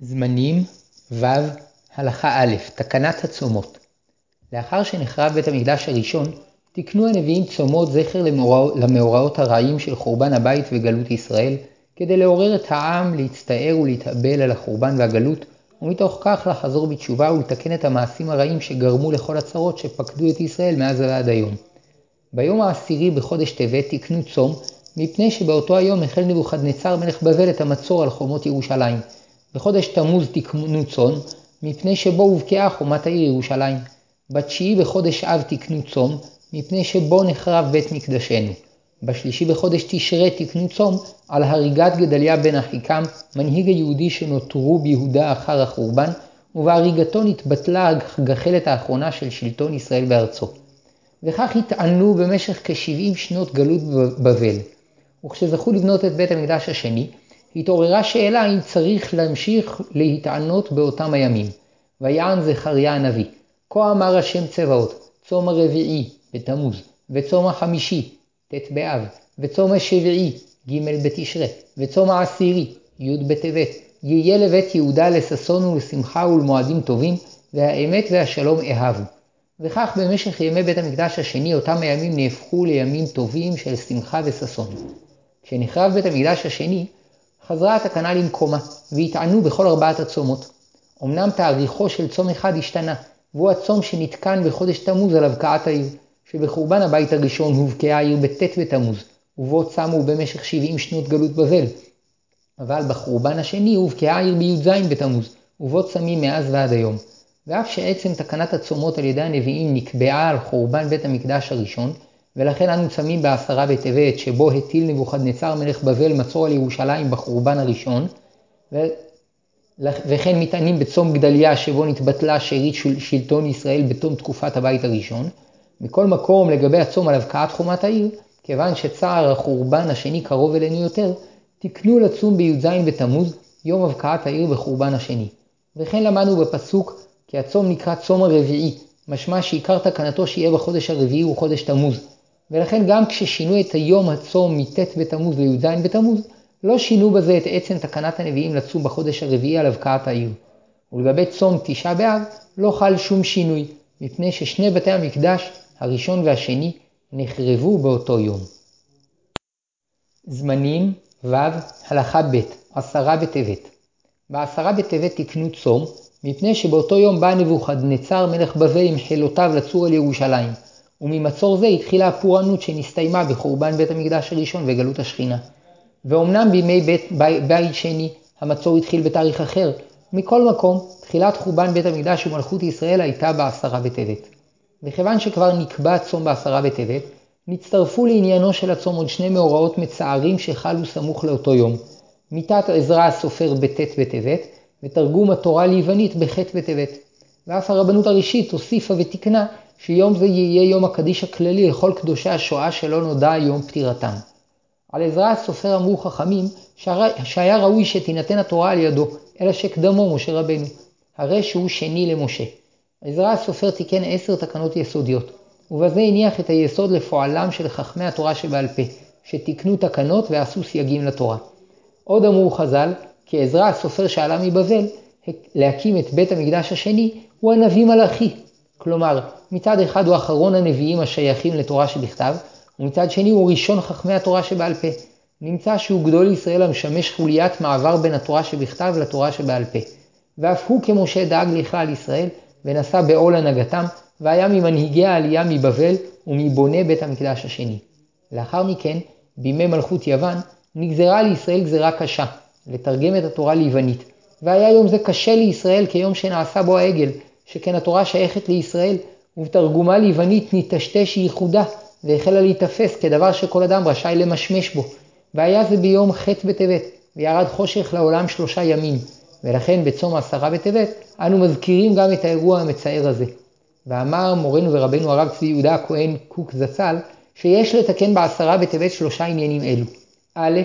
זמנים ו' הלכה א' תקנת הצומות לאחר שנחרב בית המקדש הראשון, תיקנו הנביאים צומות זכר למאורעות הרעים של חורבן הבית וגלות ישראל, כדי לעורר את העם להצטער ולהתאבל על החורבן והגלות, ומתוך כך לחזור בתשובה ולתקן את המעשים הרעים שגרמו לכל הצרות שפקדו את ישראל מאז ועד היום. ביום העשירי בחודש טבת תיקנו צום, מפני שבאותו היום החל נבוכדנצר מלך בבל את המצור על חומות ירושלים. בחודש תמוז תקנו צום, מפני שבו הובקעה חומת העיר ירושלים. בתשיעי בחודש אב תקנו צום, מפני שבו נחרב בית מקדשנו. בשלישי בחודש תשרה תקנו צום, על הריגת גדליה בן אחיקם, מנהיג היהודי שנותרו ביהודה אחר החורבן, ובהריגתו נתבטלה הגחלת האחרונה של שלטון ישראל בארצו. וכך התענו במשך כ-70 שנות גלות בבל. וכשזכו לבנות את בית המקדש השני, התעוררה שאלה אם צריך להמשיך להתענות באותם הימים. ויען זכריה הנביא, כה אמר השם צבאות, צום הרביעי בתמוז, וצום החמישי ט' באב, וצום השביעי ג' בתשרה, וצום העשירי י' בטבת, יהיה לבית יהודה לששון ולשמחה ולמועדים טובים, והאמת והשלום אהבו. וכך במשך ימי בית המקדש השני אותם הימים נהפכו לימים טובים של שמחה וששון. כשנחרב בית המקדש השני, חזרה התקנה למקומה, והתענו בכל ארבעת הצומות. אמנם תאריכו של צום אחד השתנה, והוא הצום שנתקן בחודש תמוז על הבקעת העיר, שבחורבן הבית הראשון הובקעה העיר בט' בתמוז, ובו צמו במשך 70 שנות גלות בבל. אבל בחורבן השני הובקעה העיר בי"ז בתמוז, ובו צמים מאז ועד היום. ואף שעצם תקנת הצומות על ידי הנביאים נקבעה על חורבן בית המקדש הראשון, ולכן אנו צמים בעשרה בטבת, שבו הטיל נבוכדנצר מלך בבל מצור על ירושלים בחורבן הראשון, ו... וכן מתענים בצום גדליה, שבו נתבטלה שארית שלטון ישראל בתום תקופת הבית הראשון. מכל מקום, לגבי הצום על הבקעת חומת העיר, כיוון שצער החורבן השני קרוב אלינו יותר, תקנו לצום בי"ז בתמוז, יום הבקעת העיר בחורבן השני. וכן למדנו בפסוק, כי הצום נקרא צום הרביעי, משמע שעיקר תקנתו שיהיה בחודש הרביעי הוא חודש תמוז. ולכן גם כששינו את היום הצום מט' בתמוז לי"ז בתמוז, לא שינו בזה את עצם תקנת הנביאים לצום בחודש הרביעי על הבקעת העיר. ולגבי צום תשעה באב לא חל שום שינוי, מפני ששני בתי המקדש, הראשון והשני, נחרבו באותו יום. זמנים ו' הלכה ב' עשרה בטבת בעשרה בטבת תקנו צום, מפני שבאותו יום בא נבוכדנצר מלך בבל עם חילותיו לצור על ירושלים, וממצור זה התחילה הפורענות שנסתיימה בחורבן בית המקדש הראשון וגלות השכינה. ואומנם בימי בית, בית, בית שני המצור התחיל בתאריך אחר, מכל מקום, תחילת חורבן בית המקדש ומלכות ישראל הייתה בעשרה בטבת. וכיוון שכבר נקבע צום בעשרה בטבת, נצטרפו לעניינו של הצום עוד שני מאורעות מצערים שחלו סמוך לאותו יום. מיתת עזרא הסופר בט' בטבת, ותרגום התורה ליוונית בח' בטבת. ואף הרבנות הראשית הוסיפה ותיקנה שיום זה יהיה יום הקדיש הכללי לכל קדושי השואה שלא נודע יום פטירתם. על עזרא הסופר אמרו חכמים שהיה ראוי שתינתן התורה על ידו, אלא שקדמו משה רבנו, הרי שהוא שני למשה. עזרא הסופר תיקן עשר תקנות יסודיות, ובזה הניח את היסוד לפועלם של חכמי התורה שבעל פה, שתיקנו תקנות ועשו סייגים לתורה. עוד אמרו חז"ל, כי עזרא הסופר שעלה מבבל, להקים את בית המקדש השני, הוא הנביא מלאכי. כלומר, מצד אחד הוא אחרון הנביאים השייכים לתורה שבכתב, ומצד שני הוא ראשון חכמי התורה שבעל פה. נמצא שהוא גדול ישראל המשמש חוליית מעבר בין התורה שבכתב לתורה שבעל פה. ואף הוא כמשה דאג לכלל ישראל, ונשא בעול הנהגתם, והיה ממנהיגי העלייה מבבל ומבוני בית המקדש השני. לאחר מכן, בימי מלכות יוון, נגזרה לישראל גזרה קשה, לתרגם את התורה ליוונית. והיה יום זה קשה לישראל כיום שנעשה בו העגל, שכן התורה שייכת לישראל, ובתרגומה ליוונית נטשטש ייחודה, והחלה להיתפס כדבר שכל אדם רשאי למשמש בו. והיה זה ביום ח' בטבת, וירד חושך לעולם שלושה ימים, ולכן בצום עשרה בטבת, אנו מזכירים גם את האירוע המצער הזה. ואמר מורנו ורבנו הרב צבי יהודה הכהן קוק זצ"ל, שיש לתקן בעשרה בטבת שלושה עניינים אלו. א',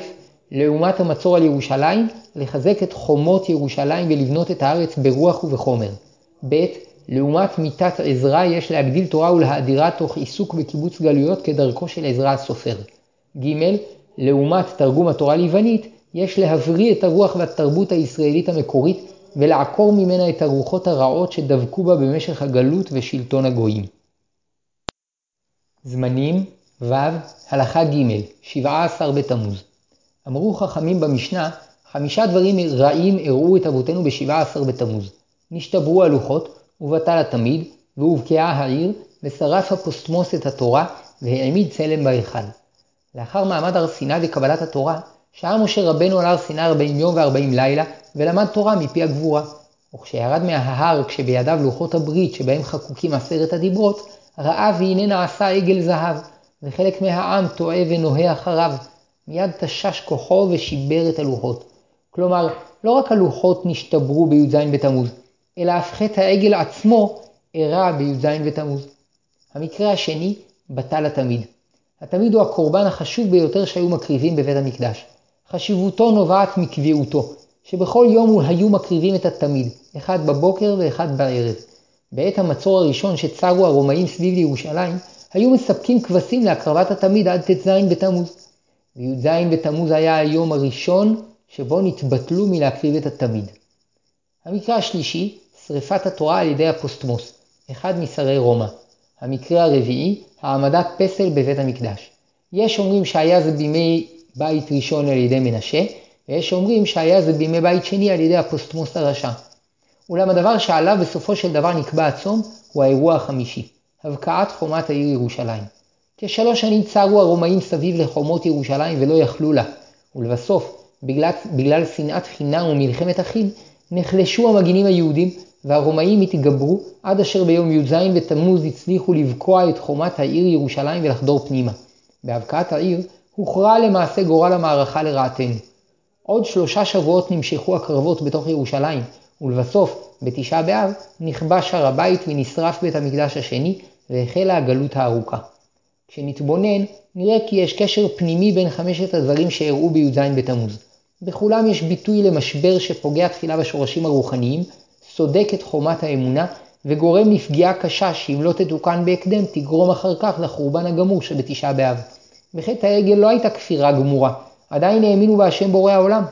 לעומת המצור על ירושלים, לחזק את חומות ירושלים ולבנות את הארץ ברוח ובחומר. ב', לעומת מיתת עזרא יש להגדיל תורה ולהאדירה תוך עיסוק בקיבוץ גלויות כדרכו של עזרא הסופר. ג', לעומת תרגום התורה ליוונית, יש להבריא את הרוח והתרבות הישראלית המקורית ולעקור ממנה את הרוחות הרעות שדבקו בה במשך הגלות ושלטון הגויים. זמנים ו' הלכה ג' 17 בתמוז אמרו חכמים במשנה, חמישה דברים רעים אירעו את אבותינו ב-17 בתמוז. נשתברו הלוחות, ובטל התמיד, והובקעה העיר, ושרף הפוסטמוס את התורה, והעמיד צלם בהיכל. לאחר מעמד הר סיני וקבלת התורה, שהה משה רבנו על הר סיני 40 יום ו-40 לילה, ולמד תורה מפי הגבורה. וכשירד מההר, כשבידיו לוחות הברית שבהם חקוקים עשרת הדיברות, ראה והנה נעשה עגל זהב, וחלק מהעם טועה ונוהה אחריו. מיד תשש כוחו ושיבר את הלוחות. כלומר, לא רק הלוחות נשתברו בי"ז בתמוז, אלא אף חטא העגל עצמו אירע בי"ז בתמוז. המקרה השני, בטל התמיד. התמיד הוא הקורבן החשוב ביותר שהיו מקריבים בבית המקדש. חשיבותו נובעת מקביעותו, שבכל יום היו מקריבים את התמיד, אחד בבוקר ואחד בערב. בעת המצור הראשון שצרו הרומאים סביב לירושלים, היו מספקים כבשים להקרבת התמיד עד ט"ז בתמוז. וי"ז בתמוז היה היום הראשון שבו נתבטלו מלהקריב את התמיד. המקרה השלישי, שריפת התורה על ידי הפוסטמוס, אחד משרי רומא. המקרה הרביעי, העמדת פסל בבית המקדש. יש אומרים שהיה זה בימי בית ראשון על ידי מנשה, ויש אומרים שהיה זה בימי בית שני על ידי הפוסטמוס הרשע. אולם הדבר שעליו בסופו של דבר נקבע הצום, הוא האירוע החמישי, הבקעת חומת העיר ירושלים. כשלוש שנים צרו הרומאים סביב לחומות ירושלים ולא יכלו לה, ולבסוף, בגלל, בגלל שנאת חינם ומלחמת אחים, נחלשו המגינים היהודים, והרומאים התגברו, עד אשר ביום י"ז בתמוז הצליחו לבקוע את חומת העיר ירושלים ולחדור פנימה. בהבקעת העיר הוכרע למעשה גורל המערכה לרעתנו. עוד שלושה שבועות נמשכו הקרבות בתוך ירושלים, ולבסוף, בתשעה באב, נכבש הר הבית ונשרף בית המקדש השני, והחלה הגלות הארוכה. כשנתבונן, נראה כי יש קשר פנימי בין חמשת הדברים שאירעו בי"ז בתמוז. בכולם יש ביטוי למשבר שפוגע תחילה בשורשים הרוחניים, סודק את חומת האמונה, וגורם לפגיעה קשה שאם לא תתוקן בהקדם, תגרום אחר כך לחורבן הגמור שבתשעה באב. בחטא העגל לא הייתה כפירה גמורה, עדיין האמינו בהשם בורא העולם.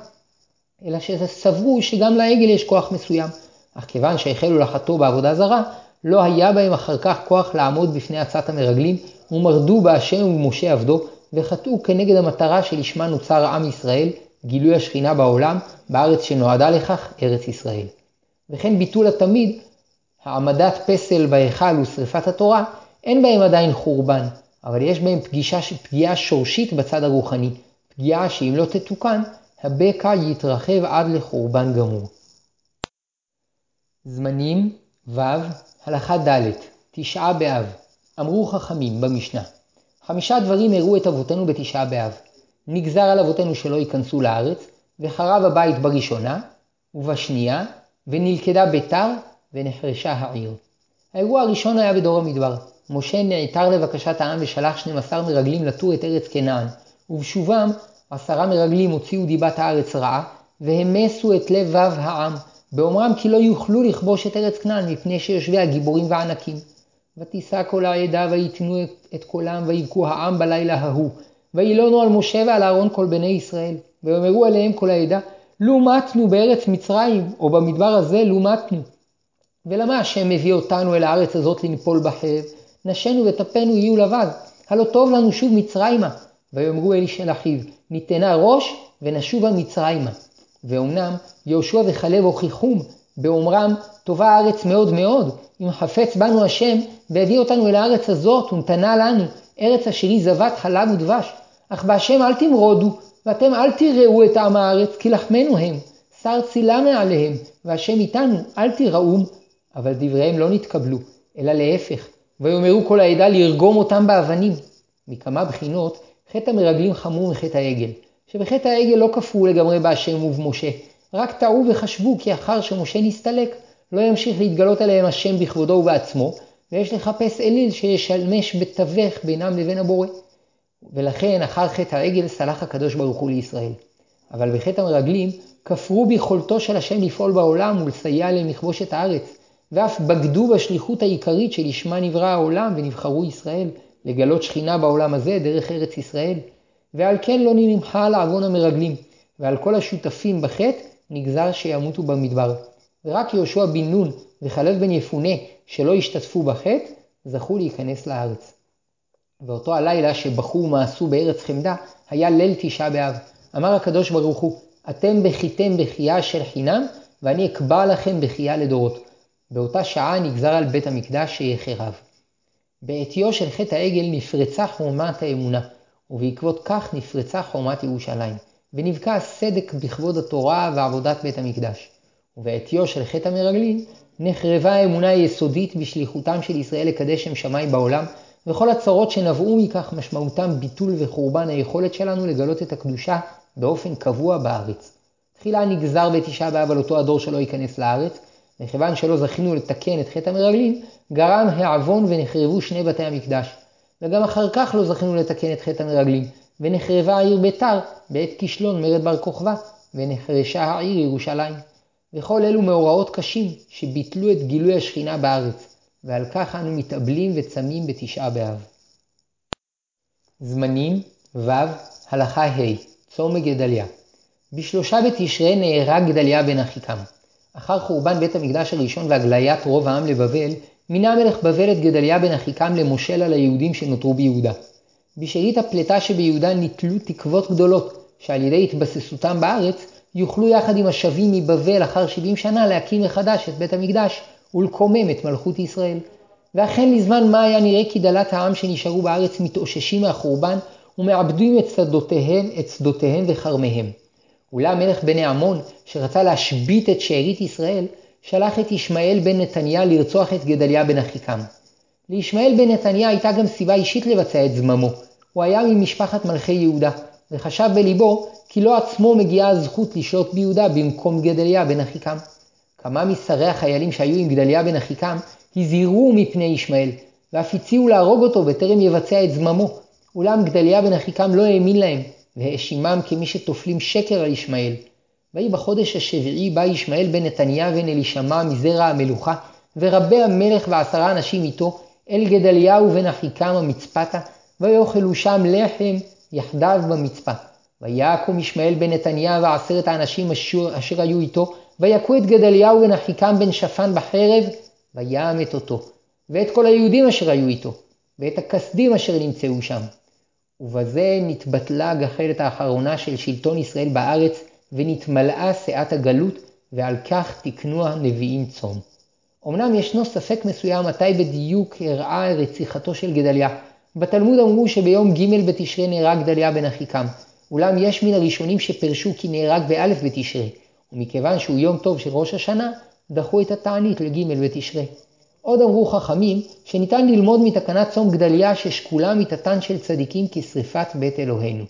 אלא שסברו שגם לעגל יש כוח מסוים, אך כיוון שהחלו לחטוא בעבודה זרה, לא היה בהם אחר כך כוח לעמוד בפני עצת המרגלים, ומרדו בהשם ובמשה עבדו, וחטאו כנגד המטרה שלשמה נוצר עם ישראל, גילוי השכינה בעולם, בארץ שנועדה לכך, ארץ ישראל. וכן ביטול התמיד, העמדת פסל בהיכל ושרפת התורה, אין בהם עדיין חורבן, אבל יש בהם פגישה, פגיעה שורשית בצד הרוחני, פגיעה שאם לא תתוקן, הבקע יתרחב עד לחורבן גמור. זמנים ו' הלכה ד' תשעה באב אמרו חכמים במשנה חמישה דברים הראו את אבותינו בתשעה באב. נגזר על אבותינו שלא ייכנסו לארץ, וחרב הבית בראשונה, ובשנייה, ונלכדה ביתר, ונחרשה העיר. האירוע הראשון היה בדור המדבר. משה נעתר לבקשת העם ושלח 12 מרגלים לתור את ארץ כנען, ובשובם עשרה מרגלים הוציאו דיבת הארץ רעה, והמסו את לבב העם, באומרם כי לא יוכלו לכבוש את ארץ כנען מפני שיושבי הגיבורים והענקים. ותישא כל העדה ויתנו את קולם ויבכו העם בלילה ההוא. וילונו על משה ועל אהרון כל בני ישראל. ויאמרו עליהם כל העדה, לו מתנו בארץ מצרים, או במדבר הזה לו מתנו. ולמה השם מביא אותנו אל הארץ הזאת לנפול בחרב? נשינו וטפנו יהיו לבד. הלא טוב לנו שוב מצרימה. ויאמרו של אחיו, ניתנה ראש ונשובה מצרימה. ואומנם יהושע וכלב הוכיחום באומרם טובה הארץ מאוד מאוד, אם חפץ בנו השם והביא אותנו אל הארץ הזאת ונתנה לנו, ארץ היא זבת חלב ודבש. אך בהשם אל תמרודו, ואתם אל תראו את עם הארץ, כי לחמנו הם. שר צילה מעליהם, והשם איתנו, אל תיראום. אבל דבריהם לא נתקבלו, אלא להפך. ויאמרו כל העדה לרגום אותם באבנים. מכמה בחינות, חטא המרגלים חמור מחטא העגל. שבחטא העגל לא כפרו לגמרי בהשם ובמשה, רק טעו וחשבו כי אחר שמשה נסתלק, לא ימשיך להתגלות עליהם השם בכבודו ובעצמו, ויש לחפש אליל שישלמש בתווך בינם לבין הבורא. ולכן אחר חטא העגל סלח הקדוש ברוך הוא לישראל. אבל בחטא המרגלים כפרו ביכולתו של השם לפעול בעולם ולסייע להם לכבוש את הארץ, ואף בגדו בשליחות העיקרית שלשמה נברא העולם ונבחרו ישראל, לגלות שכינה בעולם הזה דרך ארץ ישראל. ועל כן לא נמחה על עוון המרגלים, ועל כל השותפים בחטא נגזר שימותו במדבר. ורק יהושע בן נון וכלב בן יפונה שלא השתתפו בחטא, זכו להיכנס לארץ. ואותו הלילה שבחו ומעשו בארץ חמדה, היה ליל תשעה באב. אמר הקדוש ברוך הוא, אתם בכיתם בכייה של חינם, ואני אקבע לכם בכייה לדורות. באותה שעה נגזר על בית המקדש שיחרב. בעטיו של חטא העגל נפרצה חומת האמונה, ובעקבות כך נפרצה חומת ירושלים, ונבקע הסדק בכבוד התורה ועבודת בית המקדש. ובעטיו של חטא המרגלים נחרבה האמונה היסודית בשליחותם של ישראל לקדש שם שמיים בעולם, וכל הצרות שנבעו מכך משמעותם ביטול וחורבן היכולת שלנו לגלות את הקדושה באופן קבוע בארץ. תחילה נגזר בתשעה באב על אותו הדור שלא ייכנס לארץ, וכיוון שלא זכינו לתקן את חטא המרגלים, גרם העוון ונחרבו שני בתי המקדש. וגם אחר כך לא זכינו לתקן את חטא המרגלים, ונחרבה העיר ביתר בעת כישלון מרד בר כוכבא, ונחרשה העיר ירושלים. וכל אלו מאורעות קשים שביטלו את גילוי השכינה בארץ, ועל כך אנו מתאבלים וצמים בתשעה באב. זמנים ו' הלכה ה' צום גדליה בשלושה בתשרי נהרג גדליה בן אחיקם. אחר חורבן בית המקדש הראשון והגליית רוב העם לבבל, מינה המלך בבל את גדליה בן אחיקם למושל על היהודים שנותרו ביהודה. בשארית הפלטה שביהודה ניטלו תקוות גדולות, שעל ידי התבססותם בארץ, יוכלו יחד עם השבים מבבל אחר 70 שנה להקים מחדש את בית המקדש ולקומם את מלכות ישראל. ואכן לזמן מה היה נראה כי דלת העם שנשארו בארץ מתאוששים מהחורבן ומעבדים את שדותיהם, את שדותיהם וכרמיהם. אולם מלך בני עמון, שרצה להשבית את שארית ישראל, שלח את ישמעאל בן נתניה לרצוח את גדליה בן אחיקם. לישמעאל בן נתניה הייתה גם סיבה אישית לבצע את זממו. הוא היה ממשפחת מלכי יהודה, וחשב בליבו כי לא עצמו מגיעה הזכות לשלוט ביהודה במקום גדליה בן אחיקם. כמה משרי החיילים שהיו עם גדליה בן אחיקם הזהירו מפני ישמעאל, ואף הציעו להרוג אותו בטרם יבצע את זממו. אולם גדליה בן אחיקם לא האמין להם, והאשימם כמי שטופלים שקר על ישמעאל. ויהי בחודש השביעי בא ישמעאל בן נתניה בן אלישמע מזרע המלוכה, ורבי המלך ועשרה אנשים איתו, אל גדליהו בן אחיקם המצפתה, ויאכלו שם לחם יחדיו במצפה. ויקום ישמעאל בן נתניה ועשרת האנשים אשר, אשר היו איתו, ויכו את גדליהו בן אחיקם בן שפן בחרב, וימת אותו, ואת כל היהודים אשר היו איתו, ואת הכסדים אשר נמצאו שם. ובזה נתבטלה הגחלת האחרונה של שלטון ישראל בארץ, ונתמלאה שאת הגלות, ועל כך תקנו הנביאים צום. אמנם ישנו ספק מסוים מתי בדיוק הראה רציחתו של גדליה. בתלמוד אמרו שביום ג' בתשרי נהרג גדליה בן אחיקם, אולם יש מן הראשונים שפרשו כי נהרג באלף בתשרי, ומכיוון שהוא יום טוב של ראש השנה, דחו את התענית לג' בתשרי. עוד אמרו חכמים שניתן ללמוד מתקנת צום גדליה ששקולה מיתתן של צדיקים כשריפת בית אלוהינו.